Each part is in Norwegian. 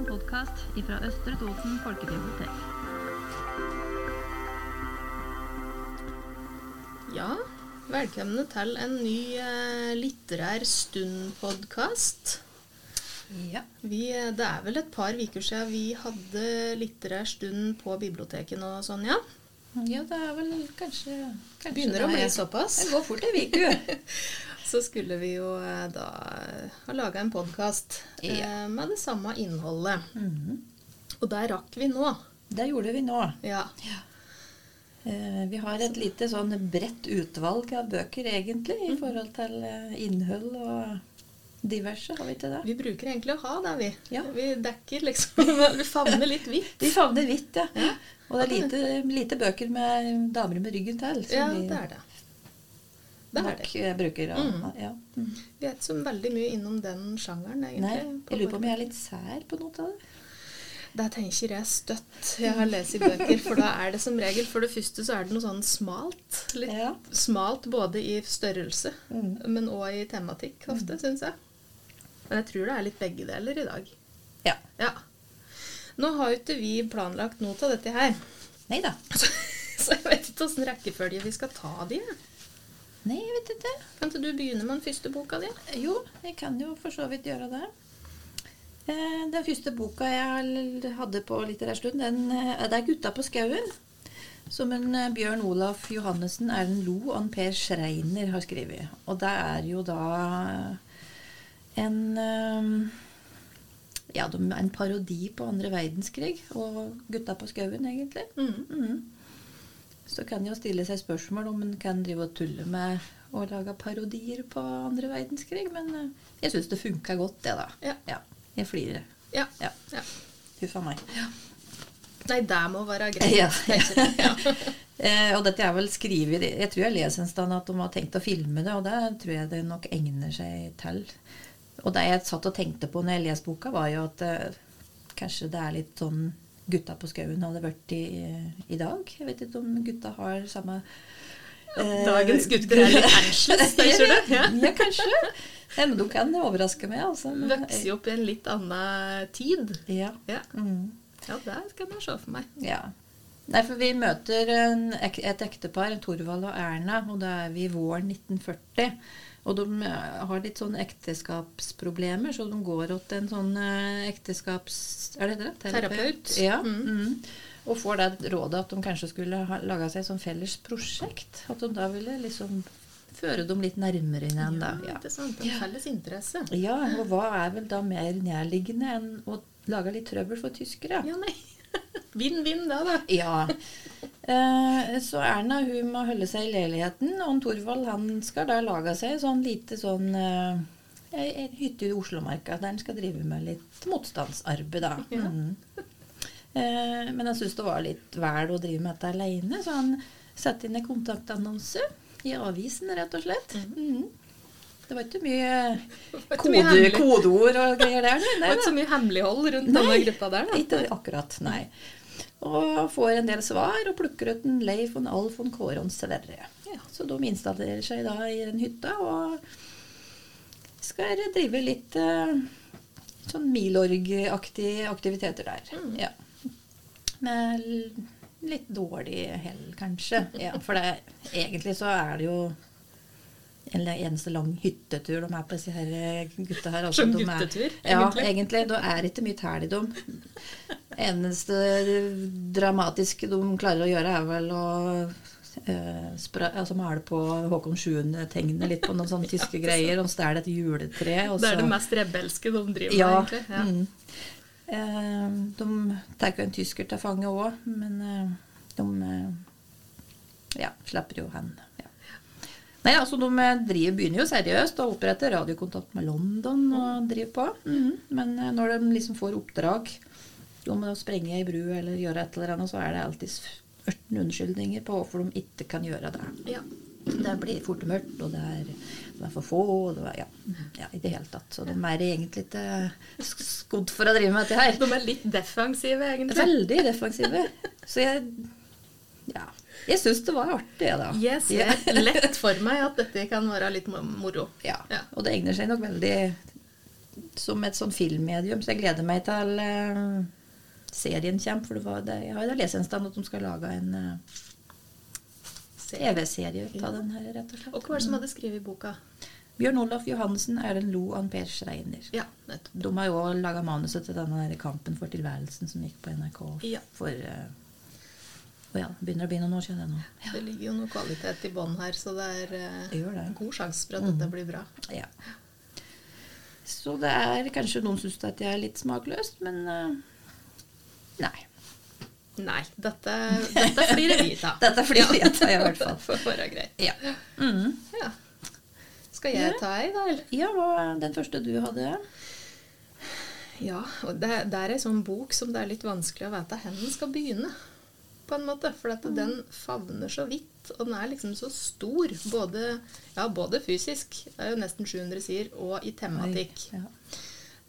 en podkast fra Østre Toten folkebibliotek. Ja, velkomne til en ny eh, litterær stund-podkast. Ja. Vi, eh, det er vel et par uker siden vi hadde litterær stund på biblioteket nå, Sonja. ja, det er vel kanskje, kanskje Begynner å bli såpass. Det går fort ei uke. Så skulle vi jo eh, da eh, ha laga en podkast Ja. med det samme innholdet. Mhm. Og der rakk vi nå. Det gjorde vi nå. Ja. ja. Vi har et lite sånn bredt utvalg av bøker, egentlig, i forhold til eh, innhold og diverse. Har vi ikke det? Vi bruker egentlig å ha det, vi. Ja. Vi dekker liksom Vi favner litt vidt. Vi favner vidt, ja. Og det er lite, lite bøker med damer med ryggen til. Ja, vi det er det. Det er nok det. eh, bruker. Og, mm. Ja. Mm. Vi er ikke så veldig mye innom den sjangeren, egentlig. Nei, jeg lurer på om jeg er litt sær på noe av det. Det tenker jeg støtt. Jeg har lest i bøker, for da er det som regel For det første så er det noe sånn smalt. Litt Ja. smalt både i størrelse, Mm. men òg i tematikk ofte, syns jeg. Men jeg tror det er litt begge deler i dag. Ja. Ja. Nå har jo ikke vi planlagt noe av dette her, Nei da. så jeg vet ikke åssen rekkefølge vi skal ta de. Nei, jeg vet ikke. Kan ikke du begynne med den første boka di? Jo, jeg kan jo for så vidt gjøre det. Eh, Den første boka jeg hadde på litterær stund, den, eh, det er 'Gutta på skauen'. Som en eh, Bjørn Olaf Johannessen, Erlend Lo og en Per Schreiner har skrevet. Og det er jo da en Ja, en parodi på andre verdenskrig og 'Gutta på skauen', egentlig. Mm. Mhm. Så kan jo stille seg spørsmål om en kan drive og tulle med å lage parodier på andre verdenskrig, men eh, jeg syns det funka godt, det, da. Ja. Jeg flirer. Ja. Ja. ja. Huff a meg. Nei, det må være greit. Ja. ja. Eh, og dette er vel skrevet Jeg tror jeg leser en sted at de har tenkt å filme det, og det tror jeg det nok egner seg til. Og det jeg satt og tenkte på når jeg leste boka, var jo at eh, kanskje det er litt sånn Gutta på skauen hadde vært i, i dag. Jeg vet ikke om gutta har samme eh, Dagens gutter er litt anxious, tenker du? Ja. Ja, kanskje. Ja, men de kan overraske meg, altså. Jo opp i en litt annen tid. Ja. Ja, Mm. ja det skal jeg se for meg. ja. Nei, for vi møter en, et ektepar, Torvald og Erna, og da er vi våren 1940. Og de eh, har litt sånn ekteskapsproblemer, så de går til en sånn eh, ekteskaps... Er det det? Terapeut. Ja. Mm. Mm. Og får det rådet at de kanskje skulle ha laga seg et sånn felles prosjekt. At de da ville liksom føre dem litt nærmere inn da. Ja, Ja. ikke sant? En felles interesse. ja, og hva er vel da mer nærliggende enn å lage litt trøbbel for tyskere? Ja, nei. Vinn-vinn da, da. Ja. Eh, så Erna hun må holde seg i leiligheten, og Torvald han skal da lage seg sånn lite sånn eh, ei hytte i Oslomarka der han skal drive med litt motstandsarbeid, da. Ja. Mm. Eh, men han syntes det var litt vel å drive med dette alene, så han satte inn en kontaktannonse i avisen, rett og slett. Mm. Det var ikke mye var ikke kode, mye kodeord og greier der. Det Nei, var da. ikke så mye hemmelighold rundt Nei, denne gruppa der, da. Ikke akkurat, nei. Og får en del svar og plukker ut en Leif og en Alf og en Kåre og en Sverre. Ja, så de installerer seg da i den hytta og skal drive litt eh, sånn Milorg-aktige aktiviteter der. Mm. Ja. Med litt dårlig hell, kanskje. Ja, for det, egentlig så er det jo en eneste lang hyttetur de er på, disse her gutta her. altså, Som guttetur, er- egentlig? Ja, egentlig. egentlig. Det er ikke mye tæl i dem. Eneste dramatiske de klarer å gjøre, er vel å eh, spra, altså male på Håkon 7.-tegnet litt på noen sånne tyske greier. Og stjele et juletre. Og Det er det mest rebelske de driver ja, med, egentlig. Ja. Mm. Eh, de tar jo en tysker til fange òg, men eh, de eh, ja, slipper jo han. Ja. Nei, altså De eh, driver, begynner jo seriøst og oppretter radiokontakt med London og driver på. Mhm. Men eh, når de liksom får oppdrag om å sprenge ei bru eller gjøre et eller annet, så er det alltid 18 unnskyldninger på hvorfor de ikke kan gjøre det. Ja. Det blir fort mørkt, og det er, det er for få. Og det er, ja, ja, i det hele tatt. Så de er egentlig ikke sk- skodd for å drive med dette her. De er litt defensive, egentlig. Veldig defensive. Så jeg Ja. Jeg syns det var artig, jeg, da. Jeg ser lett for meg at dette kan være litt moro. Ja. Ja. Og det egner seg nok veldig som et sånn filmmedium, så jeg gleder meg til eh, serien kommer. For det var det, jeg har jo lest en stand at de skal lage en eh, TV-serie av den her, rett og slett. Og hva var det som hadde skrevet boka? Bjørn Olaf Johansen, Erlend Lo og Per Schreiner. Ja, nettopp. De har jo også laga manuset til denne Kampen for tilværelsen som gikk på NRK Ja. for uh, ja, begynner å bli noen år siden det nå. Det ligger jo noe kvalitet i bånn her, så det er eh, Det god sjanse for at dette blir bra. Ja. Så det er kanskje noen syns at jeg er litt smakløst, men eh, nei. Nei, dette, dette flirer vi av. Dette flirer vi av, i hvert fall. For være greit. Ja. Mm. Ja. Skal jeg ta ei, da? eller? ja, hva den første du hadde? Ja, og det, det er ei sånn bok som det er litt vanskelig å vite hvor den skal begynne. På en måte, For at den favner så vidt, og den er liksom så stor. Både, ja, både fysisk, det er jo nesten 700 sider, og i tematikk. Ja.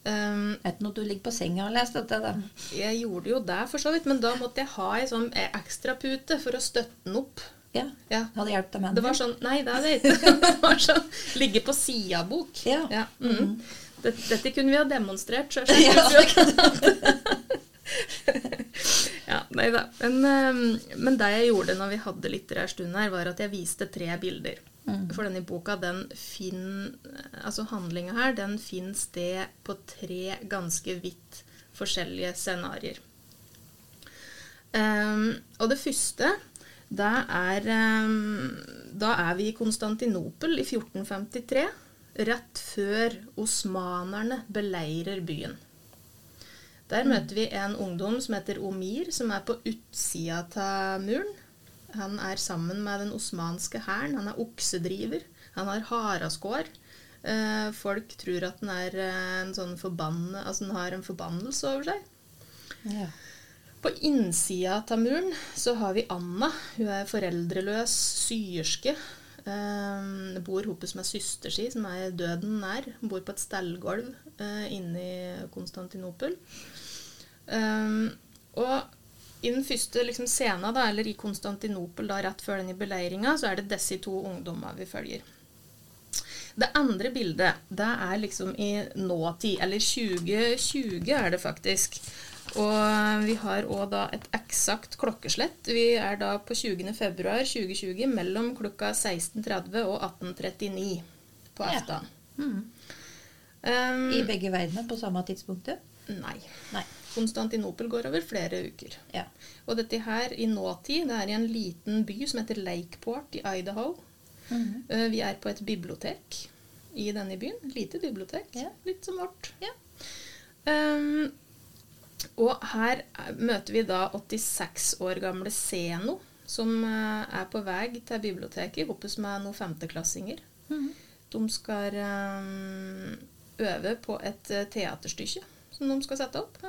Um, Er det noe du ligger på senga og leser dette? da? jeg gjorde jo det, for så vidt, men da måtte jeg ha ei sånn ekstrapute for å støtte den opp. Ja. Ja. Hadde hjulpet deg med Det var sånn Nei, det hadde jeg ikke. Det var sånn Ligge på sida-bok. Ja. mm. dette, dette kunne vi ha demonstrert. Ja, ja, nei da. Men, ehm, men det jeg gjorde når vi hadde litterær stund her, var at jeg viste tre bilder. For denne boka, den fin, altså handlinga her, den finner sted på tre ganske vidt forskjellige scenarioer. Um, og det første, da er um, Da er vi i Konstantinopel i 1453, rett før osmanerne beleirer byen. Der møter vi en ungdom som heter Omir, som er på utsida av muren. Han er sammen med den osmanske hæren. Han er oksedriver. Han har haraskår. Eh, folk tror at han er eh, en sånn forbanne, altså han har en forbannelse over seg. Ja. På innsida av muren så har vi Anna. Hun er foreldreløs syerske. Eh, bor sammen med søster si, som er døden nær. Hun bor på et stellgulv eh, inne i Konstantinopel. Eh, og i den første liksom, scenen, da, eller i Konstantinopel da, rett før den i beleiringa, så er det disse to ungdommene vi følger. Det andre bildet, det er liksom i nåtid, eller 2020 er det faktisk. Og vi har òg da et eksakt klokkeslett. Vi er da på 20. februar 2020 mellom klokka 16.30 og 18.39 på Ja. aften. Mhm. Um, I begge verdener på samme tidspunktet? Nei. Nei. Konstantinopel går over flere uker. Ja. Og dette her i nåtid, det er i en liten by som heter Lakeport i Idaho. Mm -hmm. Vi er på et bibliotek i denne byen. Lite bibliotek. Ja. Litt som vårt. Ja. Um, og her er- møter vi da 86 år gamle Zeno, som eh, er på vei til biblioteket sammen med noen femteklassinger. Mhm. De skal um, øve på et eh, teaterstykke som de skal sette opp.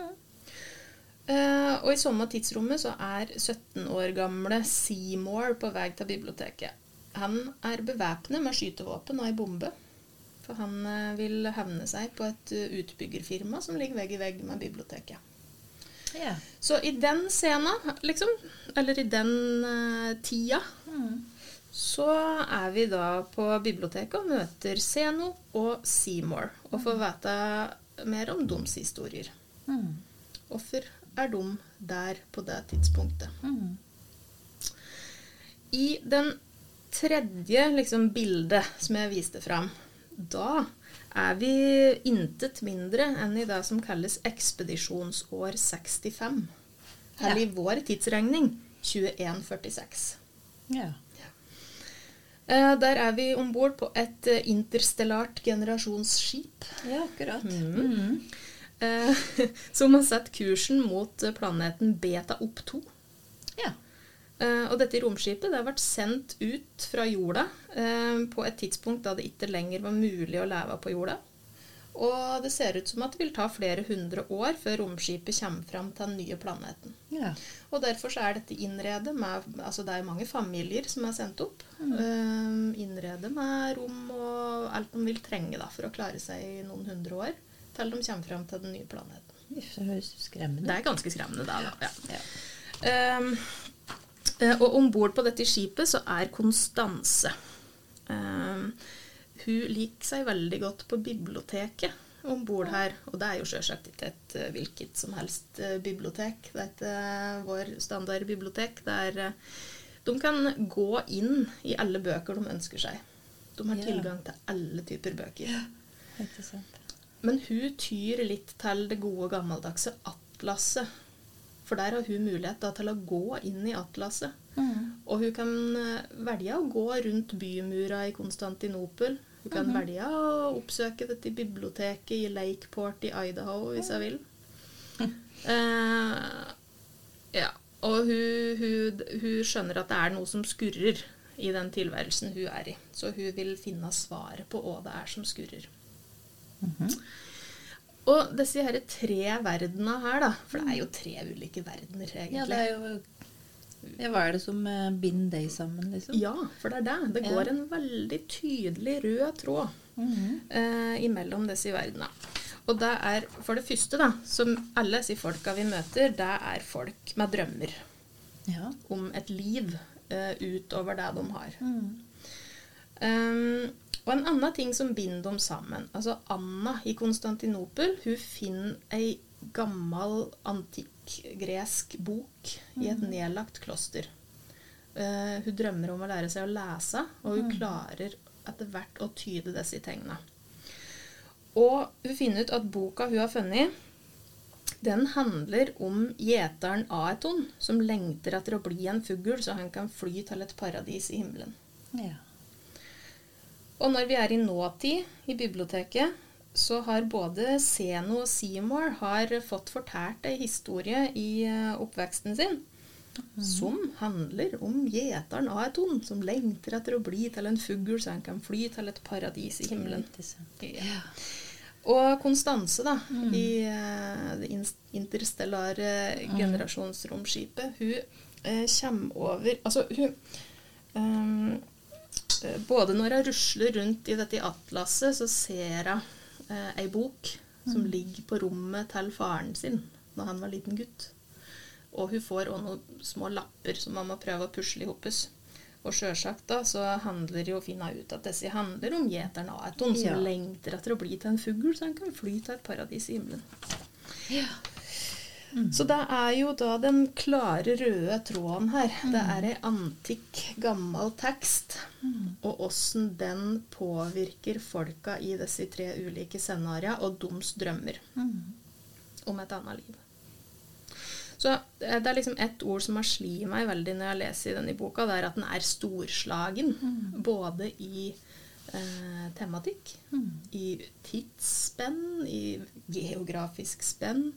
Uh, og i samme tidsrommet så er 17 år gamle Seymour på vei til biblioteket. Han er bevæpnet med skytevåpen og ei bombe. For han uh, vil hevne seg på et uh, utbyggerfirma som ligger vegg i vegg med biblioteket. Yeah. Så i den scenen, liksom, eller i den tida, mm. så er vi da på biblioteket og møter Zeno og Seymour. Og får vite mer om deres historier. Hvorfor er de der på det tidspunktet? Mm. I den tredje liksom, bildet som jeg viste fram, da er vi intet mindre enn i det som kalles ekspedisjonsår 65. Eller i vår tidsregning 2146. Ja. Eh, Der er vi om bord på et eh, interstellart generasjonsskip ja, akkurat. Mm. Eh, som har satt kursen mot planeten Beta Opp 2. Ja. Og dette romskipet det vært sendt ut fra jorda på et tidspunkt da det ikke lenger var mulig å leve på jorda. Og det ser ut som at det vil ta flere hundre år før romskipet kommer fram til den nye planeten. ja. Og derfor så er dette innredet med Altså det er mange familier som er sendt opp. Eh, innredet med rom og alt de vil trenge da, for å klare seg i noen hundre år. Til de kommer fram til den nye planeten. Det høres skremmende Det er ganske skremmende, det. Ja. Ja. Um, og om bord på dette skipet så er Konstanse. Um, hun liker seg veldig godt på biblioteket. om bord her. Og det er jo sjølsagt ikke et eh, hvilket som helst eh, bibliotek. Det er ikke eh, vår standardbibliotek. Er eh, De kan gå inn i alle bøker de ønsker seg. De har tilgang til alle typer bøker. Sant. Men hun tyr litt til det gode, gammeldagse atlaset. For der har hun mulighet da, til å gå inn i atlaset. Mm. Og hun kan velge å gå rundt bymura i Konstantinopel. Hun kan Mhm. velge å oppsøke dette biblioteket i Lakeport i Idaho hvis hun vil. Uh, ja. Og hun, hun, hun skjønner at det er noe som skurrer i den tilværelsen hun er i. Så hun vil finne svaret på hva det er som skurrer. Mhm. Og disse her tre verdenene her, da For det er jo tre ulike verdener, egentlig. Ja, det er jo ja, Hva er det som eh, binder deg sammen, liksom? Ja, for det er det. Det går en veldig tydelig rød tråd Mhm. eh, imellom disse verdenene. Og det er for det første, da, som alle disse folka vi møter, det er folk med drømmer Ja. om et liv eh, utover det de har. Mm. Um, og en annen ting som binder dem sammen altså Anna i Konstantinopel hun finner ei gammel antikk-gresk bok i et nedlagt kloster. Uh, hun drømmer om å lære seg å lese, og hun klarer etter hvert å tyde disse tegnene. Og hun finner ut at boka hun har funnet, den handler om gjeteren Aeton, som lengter etter å bli en fugl, så han kan fly til et paradis i himmelen. ja. Og når vi er i nåtid i biblioteket, så har både Zeno og Seymour har fått fortalt ei historie i eh, oppveksten sin som handler om gjeteren Aeton, som lengter etter å bli til en fugl så han kan fly til et paradis i himmelen. Ja. Og Konstanse, da, i eh, det ins- interstellare generasjonsromskipet, hun uh, kommer over Altså, hun eh, Både når hun rusler rundt i dette atlaset, så ser hun eh, ei bok som ligger på rommet til faren sin da han var liten gutt. Og hun får òg noen små lapper som man må prøve å pusle i hoppes. Og sjølsagt da, så handler det jo finne ut at disse handler om gjeteren Aeton, som Ja. lengter etter å bli til en fugl, så han kan fly til et paradis i himmelen. Ja. Så det er jo da den klare røde tråden her. Det er ei antikk, gammel tekst. Og åssen den påvirker folka i disse tre ulike scenarioene og deres drømmer Mm. om et annet liv. Så eh, det er liksom ett ord som har slitt meg veldig når jeg leser i denne boka, det er at den er storslagen. Både i eh, tematikk, Mm. i tidsspenn, i geografisk spenn.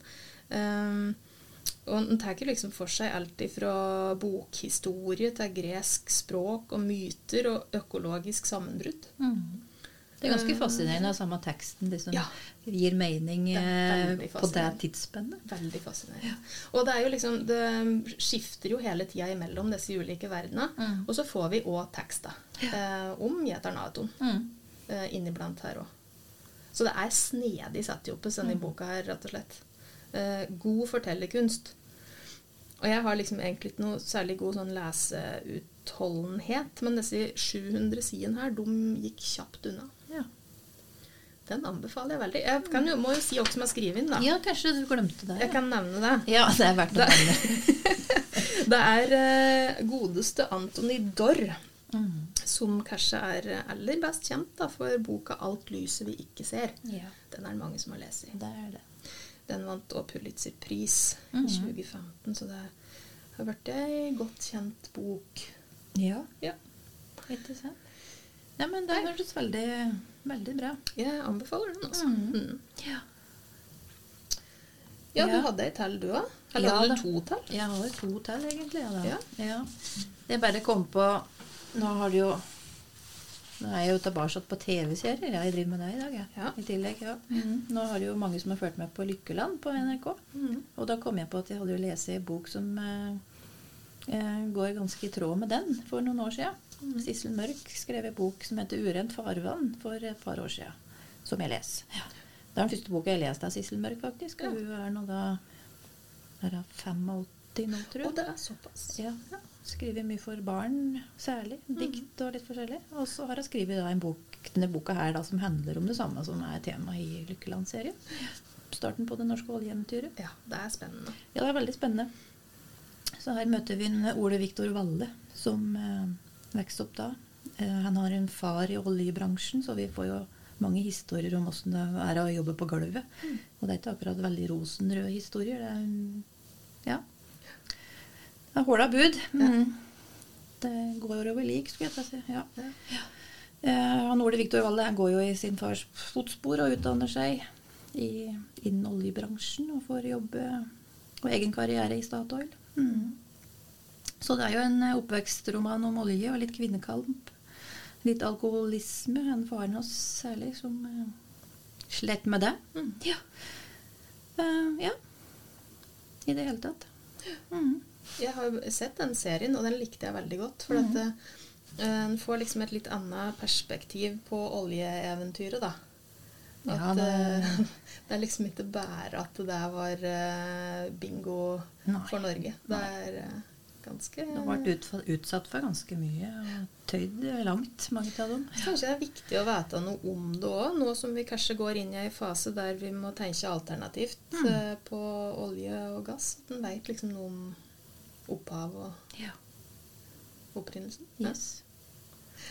Um, og den tar liksom for seg alt fra bokhistorie til gresk språk og myter og økologisk sammenbrudd. Mm. Det er ganske fascinerende at samme teksten liksom Ja. gir mening Det eh, veldig på det tidsspennet. Veldig fascinerende. Og det er jo liksom Det skifter jo hele tida imellom disse ulike verdenene. Mm. Og så får vi òg tekster eh, om gjeteren Aton Mm. eh, inniblant her òg. Så det er snedig satt opp i boka her, rett og slett. Eh, god fortellerkunst. Og jeg har liksom egentlig ikke noe særlig god sånn leseutholdenhet, men disse 700 sidene her, de gikk kjapt unna. Ja. Den anbefaler jeg veldig. Jeg kan jo, må jo si hva som er skrevet inn, da. ja, kanskje du glemte det. Jeg kan nevne det. Ja, det er verdt å nevne. Det er eh, godeste Antony Dorr, Mm. som kanskje er aller best kjent da, for boka 'Alt lyset vi ikke ser'. Ja, Den er det mange som har lest det er det. Den vant også Pulitzer-pris i 2015, så det har vært ei godt kjent bok. Ja, Ja, ikke sant. Nei, men det hørtes veldig, veldig bra. jeg anbefaler den, altså. Mhm. Mm. Ja. Ja, du Ja. hadde ei til, du òg? Eller Ja, hadde du to til? Jeg har to til, egentlig. Ja, da. Ja. Ja. Jeg bare kom på Nå har du jo Nå er jeg jo tilbake på TV-serier. Jeg driver med det i dag, jeg. Ja. I tillegg, ja. Mm. Nå har det jo mange som har fulgt med på Lykkeland på NRK. Mm. Og da kom jeg på at jeg hadde jo lest en bok som eh, eh, går ganske i tråd med den for noen år siden. Mm. Sissel Mørk skrev en bok som heter 'Urent farvann' for et par år siden. Som jeg leser. Det er den første boka jeg leste av Sissel Mørk, faktisk. Og Ja. hun er nå da er hun 85 nå, tror jeg. Og det er såpass. Ja. Ja. Skriver mye for barn, særlig. Mm. Dikt og litt forskjellig. Og så har hun skrevet en bok denne boka her da, som handler om det samme som er tema i Lykkeland-serien. Starten på det norske oljeeventyret. Ja, det er spennende. Ja, det er veldig spennende. Så her møter vi en Ole Viktor Valle, som eh, vokste opp da. Eh, han har en far i oljebransjen, så vi får jo mange historier om åssen det er å jobbe på gulvet. Og det er ikke akkurat veldig rosenrøde historier. Det er ja. Det er håla bud. Mm. Det går over lik, skulle jeg si. Ja. Ja. Eh, han Ole Viktor Valle går jo i sin fars fotspor og utdanner seg i, innen oljebransjen og får jobbe og egen karriere i Statoil. Mm. Så det er jo en eh, oppvekstroman om olje og litt kvinnekamp. Litt alkoholisme. En faren hans særlig som uh, slett med det. Mm. Ja. Uh, ja. I det hele tatt. Mm. Jeg har sett den serien, og den likte jeg veldig godt. For at eh, en får liksom et litt annet perspektiv på oljeeventyret, da. At Ja, det- det er liksom ikke bare at det der var eh, bingo Nei. for Norge. Det er eh, ganske Du har vært utsatt for ganske mye og tøyd langt, mange av dem. Kanskje det er viktig å vite noe om det òg, nå som vi kanskje går inn i en fase der vi må tenke alternativt Mm. på olje og gass. At en vet liksom noe om opphav og Ja. opprinnelsen. Ja.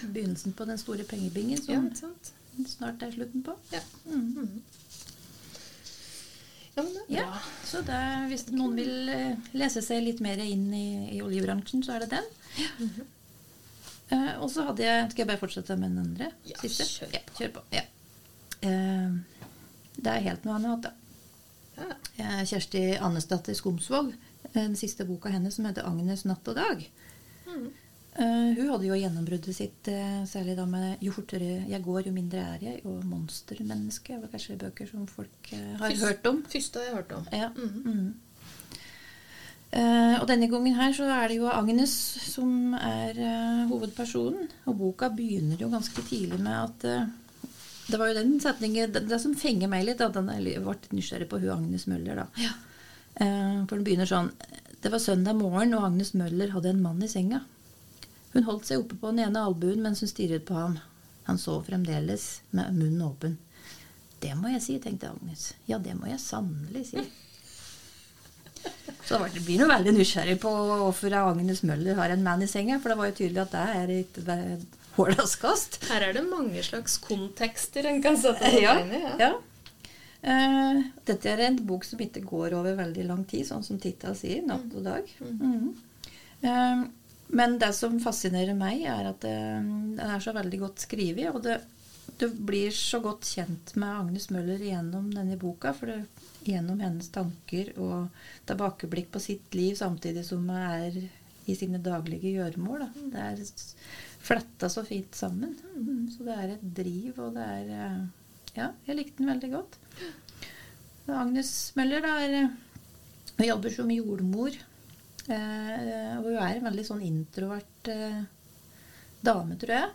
Begynnelsen på den store pengebingen som ja, sant? snart er slutten på. Ja. Mm. Mhm. ja, men det er Ja, bra. så det, er- hvis noen vil eh, lese seg litt mer inn i, i oljebransjen, så er det den. Mhm. Eh, og så hadde jeg Skal jeg bare fortsette med den andre? Ja, siste? kjør på. Ja, kjør på. Ja. Uh, det er helt noe annet. da. Ja. Kjersti Annesdatter Skomsvold, den siste boka hennes som heter 'Agnes natt og dag'. Mm. Uh, hun hadde jo gjennombruddet sitt uh, særlig da med 'Jo fortere jeg går, jo mindre er jeg' og 'Monstermenneske'. Var kanskje bøker som folk uh, har Fyrst, hørt om. Første har jeg hørt om. Ja. Mm. Eh, og denne gangen her så er det jo Agnes som er hovedpersonen. Og boka begynner jo ganske tidlig med at Det var jo den setningen Det, det som fenger meg litt, at den ble nysgjerrig på hun Agnes Møller, da. Eh, for den begynner sånn Det var søndag morgen, og Agnes Møller hadde en mann i senga. Hun holdt seg oppe på den ene albuen mens hun stirret på ham. Han sov fremdeles med munnen åpen. Det må jeg si, tenkte Agnes. Ja, det må jeg sannelig si. Så det blir jo veldig nysgjerrig på hvorfor Agnes Møller har en mann i senga, for det var jo tydelig at det er ikke hårdaskast. Her er det mange slags kontekster en kan sette seg inn i. Ja. ja. Eh, dette er en bok som ikke går over veldig lang tid, sånn som tittelen sier, 'Natt og dag'. Mm. Eh, men det som fascinerer meg, er at eh, den er så veldig godt skrevet. Og det, du blir så godt kjent med Agnes Møller gjennom denne boka. For det, gjennom hennes tanker og tilbakeblikk på sitt liv, samtidig som hun er i sine daglige gjøremål. da. Det er fletta så fint sammen. Så det er et driv, og det er Ja, jeg likte den veldig godt. Agnes Møller da, er, eh, hun jobber som jordmor. Eh, og hun er en veldig sånn introvert eh, dame, tror jeg.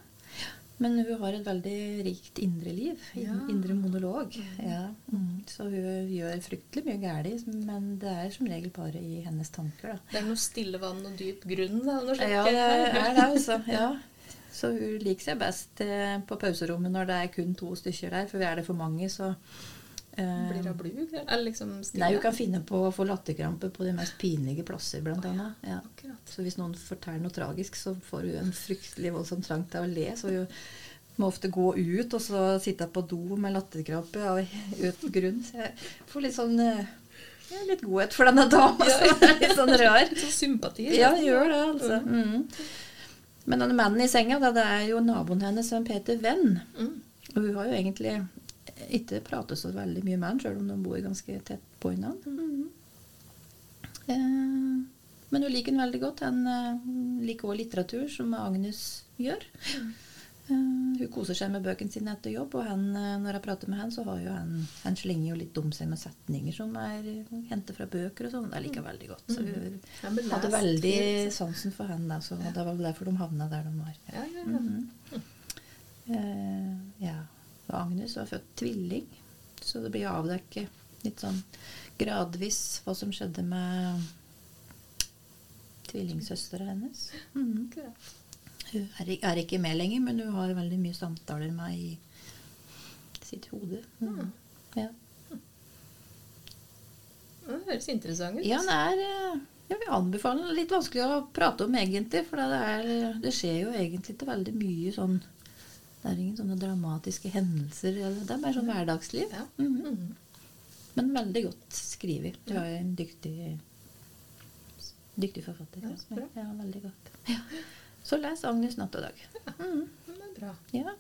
Men hun har et veldig rikt indre liv. Ja. Indre monolog. Ja. Mm. Så hun gjør fryktelig mye galt, men det er som regel bare i hennes tanker. da. Det er noe stille vann og dyp grunn. Da, Ja, det er det, altså. Ja. Så hun liker seg best eh, på pauserommet når det er kun to stykker der, for er det for mange, så eh, Blir hun blug? Eller liksom stille? Nei, hun kan finne på å få latterkrampe på de mest pinlige plasser, blant annet. Ja. Så hvis noen forteller noe tragisk, så får hun en fryktelig voldsom trang til å le. Så hun må ofte gå ut og så sitte på do med latterkrampe av uten grunn. Så jeg får litt sånn eh, ja, litt godhet for denne dama som er litt sånn rar. Så sympati. Ja, gjør det, altså. Mm. Men denne mannen i senga, da, det er jo naboen hennes, en Peter Venn. Mm. Og hun har jo egentlig ikke pratet så veldig mye med han, sjøl om de bor ganske tett på hverandre. Eh, men hun liker han veldig godt. Han eh, liker også litteratur, som Agnes gjør. Eh, hun koser seg med bøkene sine etter jobb, og han, eh, når jeg prater med han, så har jo han Han slenger jo litt om seg med setninger som er hentet fra bøker og sånn. Det liker veldig godt. Så hun mm. hadde veldig fint. sansen for han, da, så det var derfor de havna der de var. Ja, ja, ja. Mm. Eh, ja. Og Agnes var født tvilling, så det blir avdekket litt sånn gradvis hva som skjedde med tvillingsøstera hennes. Mm. Akkurat. Hun er, er ikke med lenger, men hun har veldig mye samtaler med meg i sitt hode. Mm. Ja. Det høres interessant ut. Ja, det er eh, Jeg vil anbefale den. Litt vanskelig å prate om egentlig, for det, er, det skjer jo egentlig ikke veldig mye sånn Det er ingen sånne dramatiske hendelser. Det er mer sånn hverdagsliv. Ja. Mm -hmm. Men veldig godt skrevet. Du er en dyktig, dyktig forfatter. Ja, bra. Ja, veldig godt. Ja. Så les Agnes natt og dag. Mhm. Det er bra. Ja.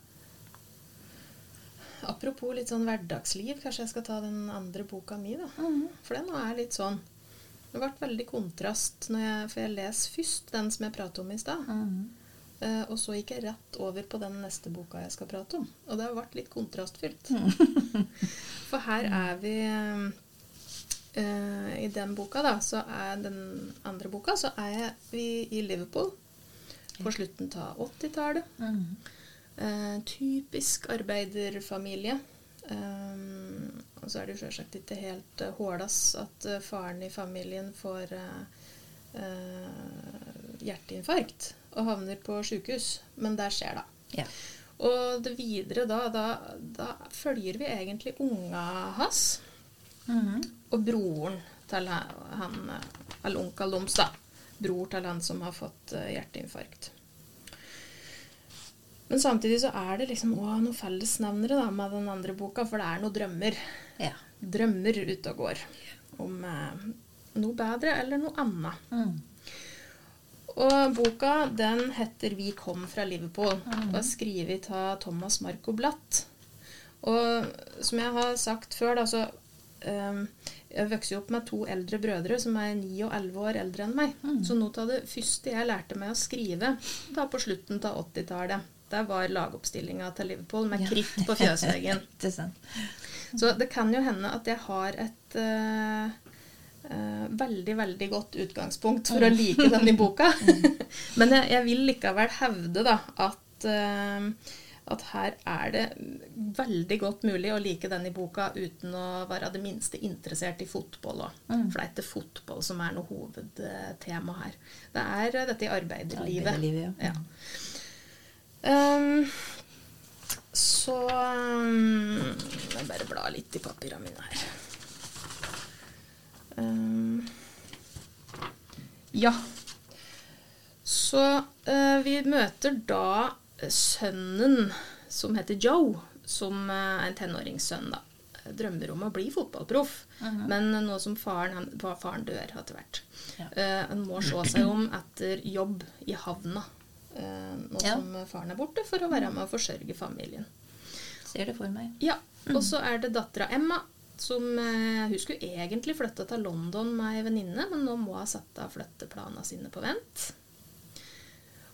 Apropos litt sånn hverdagsliv, kanskje jeg skal ta den andre boka mi, da. Mm. For den er litt sånn Det ble veldig kontrast, jeg, for jeg leser først den som jeg pratet om i stad. Mm. Uh, Og så gikk jeg rett over på den neste boka jeg skal prate om. Og det har vært litt kontrastfylt. For her er vi uh, I den boka, da, så er den andre boka, så er vi i Liverpool på slutten av 80-tallet. Mm. Eh, typisk arbeiderfamilie. Um, og så er det jo selvsagt ikke helt uh, hårdas at eh, faren i familien får eh, eh, hjerteinfarkt og havner på sykehus. Men det skjer, da. Ja. Og det videre da, da, da følger vi egentlig unga hans Mhm. og broren til han, han eh, eller onkel deres, da. Bror til han som har fått eh, hjerteinfarkt. Men samtidig så er det liksom òg noen fellesnevnere da, med den andre boka, for det er noen drømmer. Ja. Drømmer ute og går om eh, noe bedre eller noe annet. Mm. Og boka den heter 'Vi kom fra Liverpool' og er skrevet av Thomas Marco Blatt. Og som jeg har sagt før, da, så um, Jeg vokste jo opp med to eldre brødre som er ni og elleve år eldre enn meg. Så noe av det første jeg lærte meg å skrive da på slutten av 80-tallet, det var lagoppstillinga til Liverpool med Ja. kritt på fjøsveggen. Så det kan jo hende at jeg har et uh, uh, veldig, veldig godt utgangspunkt for å like den i boka. Men jeg, jeg vil likevel hevde da at, eh, at her er det veldig godt mulig å like den i boka uten å være det minste interessert i fotball òg. For det er ikke fotball som er noe hovedtema her. Det er eh, dette i arbeiderlivet. Arbeiderlivet, ja. ja. Um, så um, Jeg bare blar litt i papirene mine her. Um, ja. Så uh, vi møter da sønnen som heter Joe, som eh, er en tenåringssønn, da. Drømmer om å bli fotballproff, men nå som faren, han, faren dør etter hvert. Ja. uh, han må se seg om etter jobb i havna uh, nå Ja. som faren er borte, for å være med og forsørge familien. Ser det for meg. Ja, Og så er det dattera Emma, som eh, Hun skulle egentlig flytte til London med ei venninne, men nå må hun sette flytteplanene sine på vent.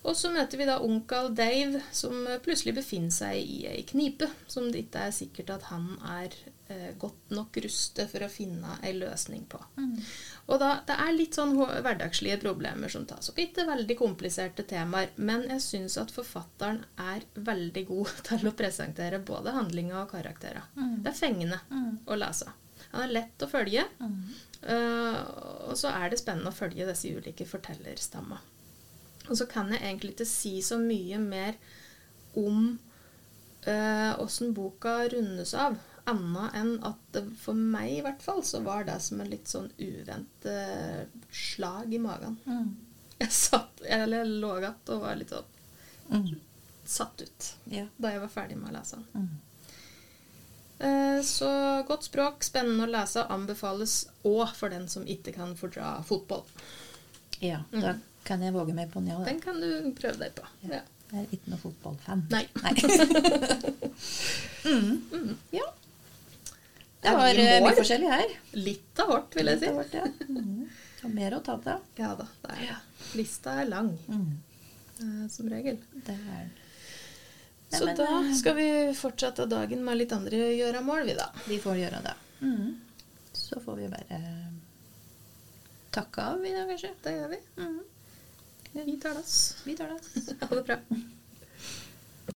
Og så møter vi da onkel Dave, som plutselig befinner seg i ei knipe, som det ikke er sikkert at han er eh, godt nok rustet for å finne ei løsning på. Og da, Det er litt sånn hverdagslige problemer som tas opp. Ikke veldig kompliserte temaer, men jeg syns at forfatteren er veldig god til å presentere både handlinger og karakterer. Det er fengende å lese. Han er lett å følge, uh, og så er det spennende å følge disse ulike fortellerstammene. Og så kan jeg egentlig ikke si så mye mer om åssen boka rundes av. Annet enn at for meg i hvert fall så var det som en litt sånn uventet slag i magen. Mm. Jeg satt, eller jeg lå igjen og var litt sånn Mm. satt ut Ja. da jeg var ferdig med å lese den. Mm. Eh, Så godt språk, spennende å lese, anbefales òg for den som ikke kan fordra fotball. ja. Da kan jeg våge meg på den, ja. da. Den kan du prøve deg på. Ja. Jeg er ikke noen fotballfan. Nei. mm. Ja. Det var vi i eh, mye forskjellig her. Litt av hårt, vil jeg si. Litt av hårt, ja. Mm. Og mer å ta av. Ja da, det er. Lista er lang, Mm. eh, som regel. Det er Ja, Så men, da eh, skal vi fortsette dagen med litt andre gjøremål, vi da. Vi får gjøre det. Mm. Så får vi bare takke av i dag, kanskje. Det gjør vi. Mm. Vi tar oss. Vi tar det. Ha det bra.